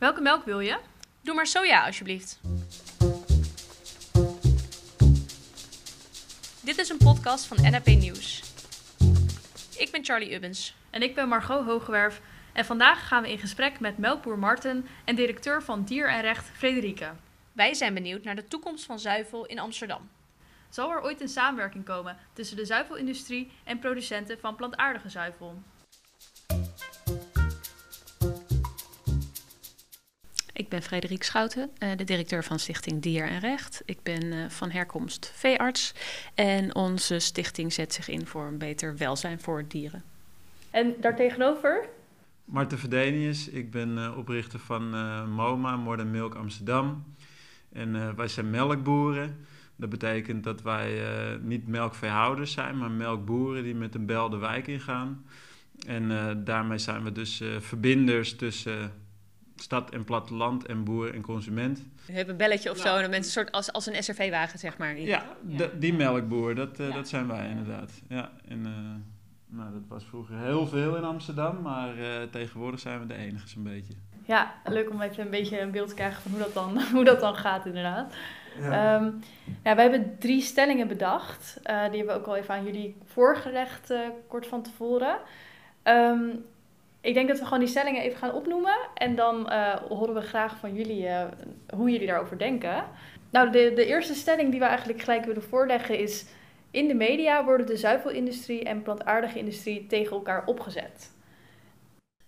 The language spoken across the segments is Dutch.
Welke melk wil je? Doe maar soja, alsjeblieft. Dit is een podcast van NAP Nieuws. Ik ben Charlie Ubbens. En ik ben Margot Hogewerf. En vandaag gaan we in gesprek met melkboer Marten en directeur van Dier en Recht Frederike. Wij zijn benieuwd naar de toekomst van zuivel in Amsterdam. Zal er ooit een samenwerking komen tussen de zuivelindustrie en producenten van plantaardige zuivel? Ben Frederik Schouten, eh, de directeur van Stichting Dier en Recht. Ik ben eh, van herkomst veearts en onze stichting zet zich in voor een beter welzijn voor dieren. En daartegenover? Marten Verdenius, ik ben uh, oprichter van MOMA, Modern Milk Amsterdam. En wij zijn melkboeren. Dat betekent dat wij niet melkveehouders zijn, maar melkboeren die met een bel de wijk ingaan. En daarmee zijn we dus verbinders tussen stad en platteland en boer en consument. Je hebt een belletje of zo, en dan mensen soort als, als een SRV-wagen, zeg maar. Ja, die melkboer, dat, uh, dat zijn wij inderdaad. Ja, en, uh, nou, dat was vroeger heel veel in Amsterdam, maar uh, tegenwoordig zijn we de enige zo'n beetje. Ja, leuk om even een beetje een beeld te krijgen van hoe dat dan, hoe dat dan gaat inderdaad. Ja. Um, ja, wij hebben drie stellingen bedacht. die hebben we ook al even aan jullie voorgelegd kort van tevoren. Um, ik denk dat we gewoon die stellingen even gaan opnoemen. En dan uh, horen we graag van jullie uh, hoe jullie daarover denken. Nou, de, de eerste stelling die we eigenlijk gelijk willen voorleggen is... In de media worden de zuivelindustrie en plantaardige industrie tegen elkaar opgezet.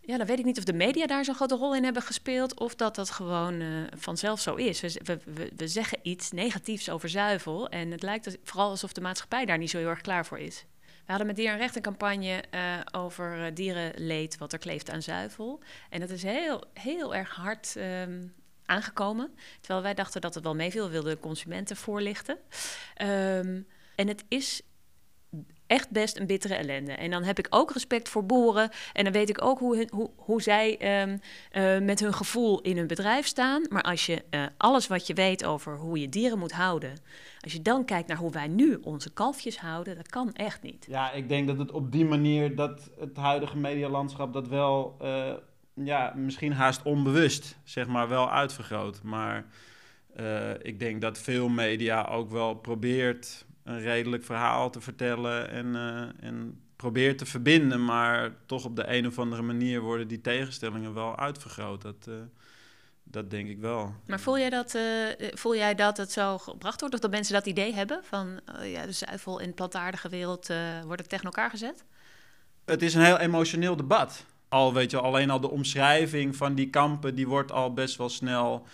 Ja, dan weet ik niet of de media daar zo'n grote rol in hebben gespeeld... of dat dat gewoon uh, vanzelf zo is. We, we, we zeggen iets negatiefs over zuivel... en het lijkt vooral alsof de maatschappij daar niet zo heel erg klaar voor is. We hadden met Dier en Recht een campagne uh, over uh, dierenleed wat er kleeft aan zuivel. En dat is heel, heel erg hard um, aangekomen. Terwijl wij dachten dat het wel meeviel, wilden consumenten voorlichten. Um, en het is echt best een bittere ellende. En dan heb ik ook respect voor boeren. En dan weet ik ook hoe, hoe, hoe zij um, uh, met hun gevoel in hun bedrijf staan. Maar als je uh, alles wat je weet over hoe je dieren moet houden. Als je dan kijkt naar hoe wij nu onze kalfjes houden, dat kan echt niet. Ja, ik denk dat het op die manier dat het huidige medialandschap dat wel, uh, ja, misschien haast onbewust, zeg maar, wel uitvergroot. Maar ik denk dat veel media ook wel probeert een redelijk verhaal te vertellen en, uh, en probeert te verbinden. Maar toch op de een of andere manier worden die tegenstellingen wel uitvergroot. Dat, uh, dat denk ik wel. Maar voel jij, dat, uh, voel jij dat het zo gebracht wordt? Of dat mensen dat idee hebben? Van uh, ja, de zuivel in de plantaardige wereld wordt tegen elkaar gezet? Het is een heel emotioneel debat. Al weet je, alleen al de omschrijving van die kampen, die wordt al best wel snel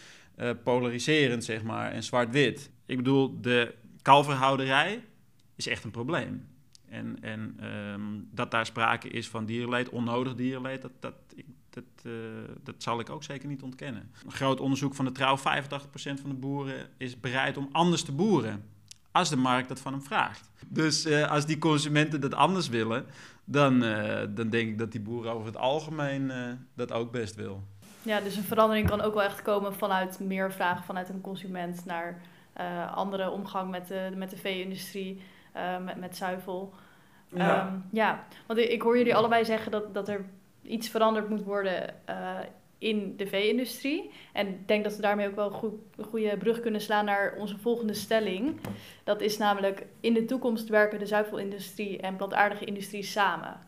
polariserend, zeg maar, en zwart-wit. Ik bedoel, de kalverhouderij is echt een probleem. En, en um, dat daar sprake is van dierenleed, onnodig dierenleed, dat, dat, dat, uh, dat zal ik ook zeker niet ontkennen. Een groot onderzoek van de trouw, 85% van de boeren is bereid om anders te boeren. Als de markt dat van hem vraagt. Dus uh, als die consumenten dat anders willen, dan, uh, dan denk ik dat die boeren over het algemeen dat ook best wil. Ja, dus een verandering kan ook wel echt komen vanuit meer vragen vanuit een consument naar andere omgang met de, met de vee-industrie, uh, met, met zuivel. Ja. Um, ja, want ik, hoor jullie allebei zeggen dat, dat er iets veranderd moet worden uh, in de vee-industrie. En ik denk dat we daarmee ook wel goed, een goede brug kunnen slaan naar onze volgende stelling. Dat is namelijk, in de toekomst werken de zuivelindustrie en plantaardige industrie samen.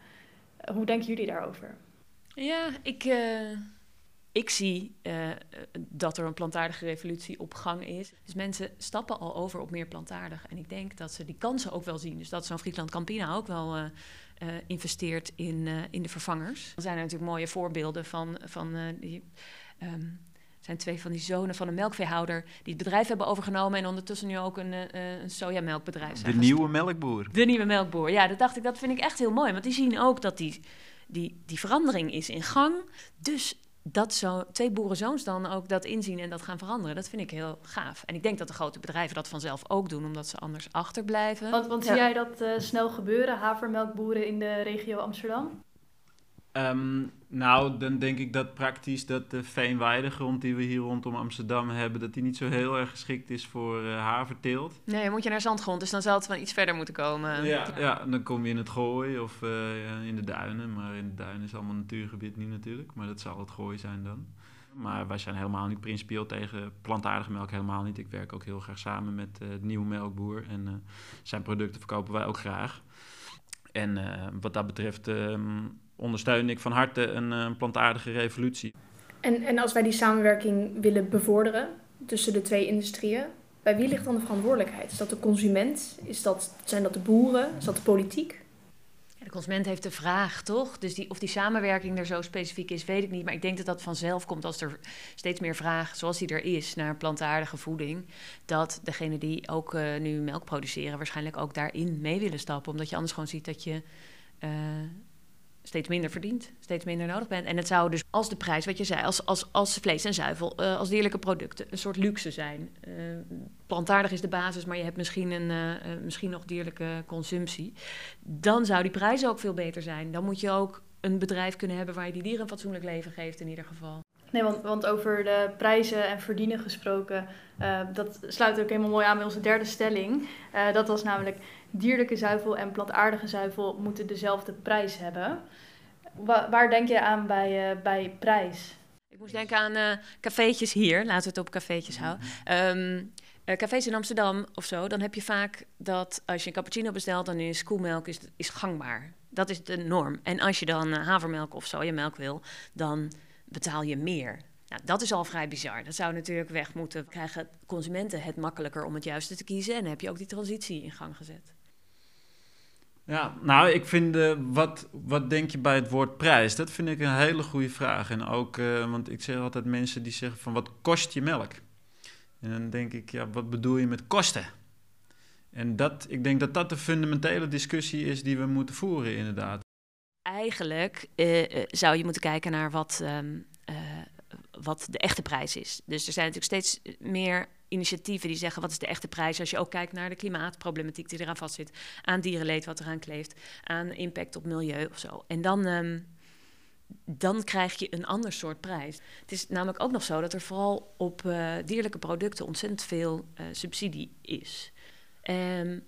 Hoe denken jullie daarover? Ja, ik ik zie uh, dat er een plantaardige revolutie op gang is. Dus mensen stappen al over op meer plantaardig. En ik denk dat ze die kansen ook wel zien. Dus dat zo'n Friesland Campina ook wel uh, uh, investeert in, in de vervangers. Er zijn er natuurlijk mooie voorbeelden van. van die, um, zijn twee van die zonen van een melkveehouder die het bedrijf hebben overgenomen en ondertussen nu ook een, uh, een sojamelkbedrijf zijn. De nieuwe melkboer. De nieuwe melkboer, ja, dat dacht ik, dat vind ik echt heel mooi. Want die zien ook dat die, die, die verandering is in gang. Dus dat zo, twee boerenzoons dan ook dat inzien en dat gaan veranderen, dat vind ik heel gaaf. En ik denk dat de grote bedrijven dat vanzelf ook doen, omdat ze anders achterblijven. Want, want zie jij dat uh, snel gebeuren, havermelkboeren in de regio Amsterdam? Um, nou, dan denk ik dat praktisch dat de veenweidegrond die we hier rondom Amsterdam hebben, dat die niet zo heel erg geschikt is voor uh, haverteelt. Nee, dan moet je naar zandgrond, dus dan zal het wel iets verder moeten komen. Ja, ja dan kom je in het gooi of uh, in de duinen, maar in de duinen is allemaal natuurgebied niet natuurlijk, maar dat zal het gooi zijn dan. Maar wij zijn helemaal niet principieel tegen plantaardige melk, helemaal niet. Ik werk ook heel graag samen met uh, de nieuwe melkboer en uh, zijn producten verkopen wij ook graag. En uh, wat dat betreft um, ondersteun ik van harte een, een plantaardige revolutie. En, en als wij die samenwerking willen bevorderen tussen de twee industrieën, bij wie ligt dan de verantwoordelijkheid? Is dat de consument? Is dat, zijn dat de boeren? Is dat de politiek? De consument heeft de vraag, toch? Dus die, of die samenwerking er zo specifiek is, weet ik niet. Maar ik denk dat dat vanzelf komt als er steeds meer vraag, zoals die er is, naar plantaardige voeding. Dat degene die ook uh, nu melk produceren, waarschijnlijk ook daarin mee willen stappen. Omdat je anders gewoon ziet dat je. Uh, steeds minder verdient, steeds minder nodig bent. En het zou dus als de prijs, wat je zei, als, als, als vlees en zuivel, uh, als dierlijke producten, een soort luxe zijn. Uh, plantaardig is de basis, maar je hebt misschien, een, uh, misschien nog dierlijke consumptie. Dan zou die prijs ook veel beter zijn. Dan moet je ook een bedrijf kunnen hebben waar je die dieren een fatsoenlijk leven geeft in ieder geval. Nee, want, want over de prijzen en verdienen gesproken, uh, dat sluit ook helemaal mooi aan bij onze derde stelling. Uh, dat was namelijk dierlijke zuivel en plantaardige zuivel moeten dezelfde prijs hebben. Wa waar denk je aan bij, uh, bij prijs? Ik moest denken aan cafeetjes hier, laten we het op cafeetjes houden. Um, cafés in Amsterdam of zo, dan heb je vaak dat als je een cappuccino bestelt, dan is koemelk is, is gangbaar. Dat is de norm. En als je dan havermelk of sojamelk wil, dan betaal je meer. Nou, dat is al vrij bizar. Dat zou natuurlijk weg moeten. Krijgen consumenten het makkelijker om het juiste te kiezen en heb je ook die transitie in gang gezet. Ja, nou, ik vind, uh, wat, wat denk je bij het woord prijs? Dat vind ik een hele goede vraag. En ook, uh, want ik zeg altijd mensen die zeggen van, wat kost je melk? En dan denk ik, ja, wat bedoel je met kosten? En dat, ik denk dat dat de fundamentele discussie is die we moeten voeren, inderdaad. Eigenlijk uh, zou je moeten kijken naar wat, um, wat de echte prijs is. Dus er zijn natuurlijk steeds meer initiatieven die zeggen wat is de echte prijs als je ook kijkt naar de klimaatproblematiek die eraan vastzit, aan dierenleed wat eraan kleeft, aan impact op milieu of zo. En dan, um, dan krijg je een ander soort prijs. Het is namelijk ook nog zo dat er vooral op dierlijke producten ontzettend veel subsidie is. Um,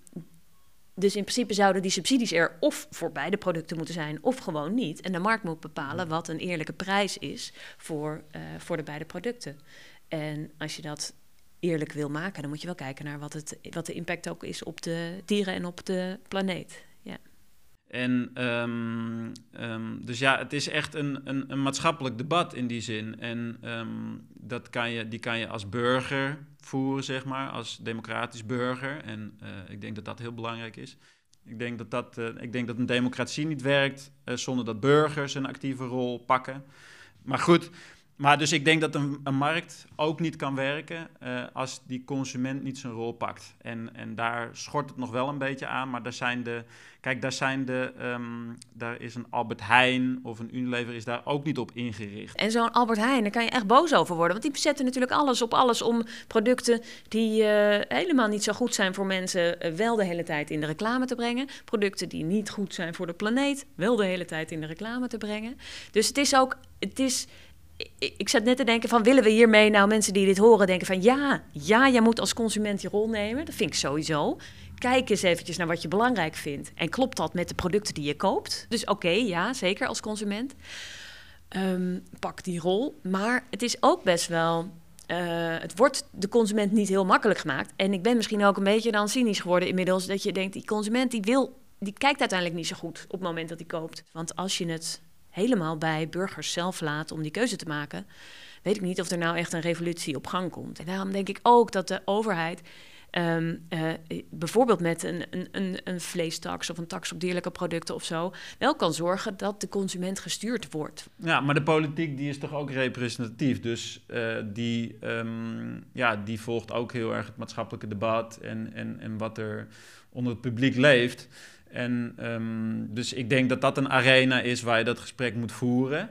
dus in principe zouden die subsidies er of voor beide producten moeten zijn, of gewoon niet. En de markt moet bepalen wat een eerlijke prijs is voor, uh, voor de beide producten. En als je dat eerlijk wil maken, dan moet je wel kijken naar wat, het, wat de impact ook is op de dieren en op de planeet. En um, um, dus ja, het is echt een, een, een, maatschappelijk debat in die zin. En um, dat kan je, die kan je als burger voeren, zeg maar, als democratisch burger. En uh, ik denk dat dat heel belangrijk is. Ik denk dat, dat, uh, ik denk dat een democratie niet werkt uh, zonder dat burgers een actieve rol pakken. Maar goed, maar dus ik denk dat een, een markt ook niet kan werken uh, als die consument niet zijn rol pakt. En, en daar schort het nog wel een beetje aan, maar daar zijn de. Kijk, daar zijn de. Um, daar is een Albert Heijn of een Unilever is daar ook niet op ingericht. En zo'n Albert Heijn, daar kan je echt boos over worden. Want die zetten natuurlijk alles op alles om producten die uh, helemaal niet zo goed zijn voor mensen, uh, wel de hele tijd in de reclame te brengen. Producten die niet goed zijn voor de planeet, wel de hele tijd in de reclame te brengen. Dus het is ook. Het is, ik, zat net te denken van, willen we hiermee nou mensen die dit horen denken van... ja, ja, jij moet als consument je rol nemen. Dat vind ik sowieso. Kijk eens eventjes naar wat je belangrijk vindt. En klopt dat met de producten die je koopt? Dus oké, ja, zeker als consument. Um, pak die rol. Maar het is ook best wel... Uh, het wordt de consument niet heel makkelijk gemaakt. En ik ben misschien ook een beetje dan cynisch geworden inmiddels... dat je denkt, die consument die wil... die kijkt uiteindelijk niet zo goed op het moment dat hij koopt. Want als je het helemaal bij burgers zelf laat om die keuze te maken, weet ik niet of er nou echt een revolutie op gang komt. En daarom denk ik ook dat de overheid um, uh, bijvoorbeeld met een, een, een vleestaks of een tax op dierlijke producten of zo, wel kan zorgen dat de consument gestuurd wordt. Ja, maar de politiek die is toch ook representatief. Dus uh, die, um, ja, die volgt ook heel erg het maatschappelijke debat en, en, en wat er onder het publiek leeft. En um, dus ik denk dat dat een arena is waar je dat gesprek moet voeren.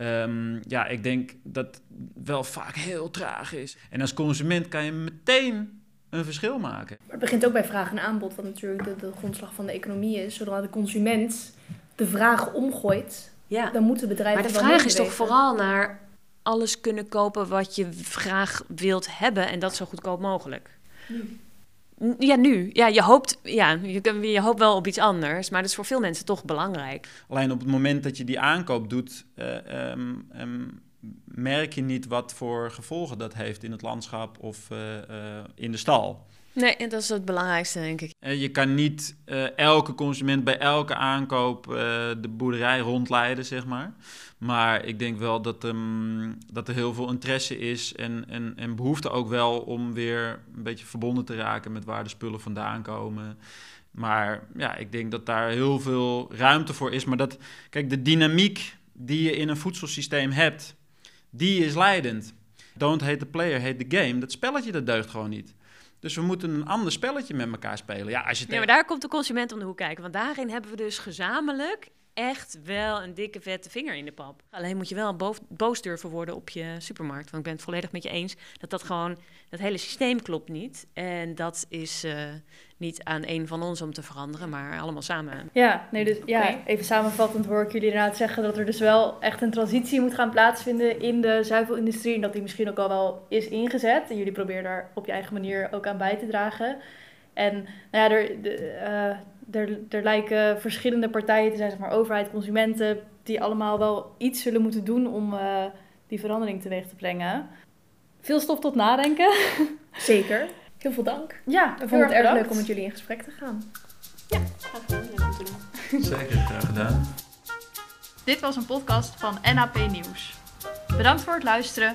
Um, ja, ik denk dat het wel vaak heel traag is. En als consument kan je meteen een verschil maken. Maar het begint ook bij vraag en aanbod, wat natuurlijk de, de grondslag van de economie is. Zodra de consument de vraag omgooit, ja. dan moeten bedrijven. Maar de vraag is toch vooral naar alles kunnen kopen wat je graag wilt hebben en dat zo goedkoop mogelijk. Ja, nu. Ja, je hoopt, ja, je, je hoopt wel op iets anders, maar dat is voor veel mensen toch belangrijk. Alleen op het moment dat je die aankoop doet, uh, um, um, merk je niet wat voor gevolgen dat heeft in het landschap of eh, eh, in de stal. Nee, en dat is het belangrijkste, denk ik. je kan niet elke consument bij elke aankoop de boerderij rondleiden, zeg maar. Maar ik denk wel dat, um, dat er heel veel interesse is en, en, en behoefte ook wel om weer een beetje verbonden te raken met waar de spullen vandaan komen. Maar ja, ik denk dat daar heel veel ruimte voor is. Maar dat, kijk, de dynamiek die je in een voedselsysteem hebt, die is leidend. Don't hate the player, hate the game. Dat spelletje, dat deugt gewoon niet. Dus we moeten een ander spelletje met elkaar spelen. Ja, als je ja, maar daar komt de consument om de hoek kijken. Want daarin hebben we dus gezamenlijk echt wel een dikke vette vinger in de pap. Alleen moet je wel boos durven worden op je supermarkt. Want ik ben het volledig met je eens dat dat gewoon, dat hele systeem klopt niet. En dat is uh, niet aan een van ons om te veranderen, maar allemaal samen. Ja, nee, dus ja, even samenvattend hoor ik jullie inderdaad zeggen dat er dus wel echt een transitie moet gaan plaatsvinden in de zuivelindustrie. En dat die misschien ook al wel is ingezet. En jullie proberen daar op je eigen manier ook aan bij te dragen. En nou ja, er, de, uh, er, er lijken verschillende partijen te zijn, zeg maar overheid, consumenten, die allemaal wel iets zullen moeten doen om uh, die verandering teweeg te brengen. Veel stof tot nadenken. Zeker. Heel veel dank. Ja, we vonden het erg leuk om met jullie in gesprek te gaan. Ja, graag gedaan. Zeker, graag gedaan. Dit was een podcast van NAP Nieuws. Bedankt voor het luisteren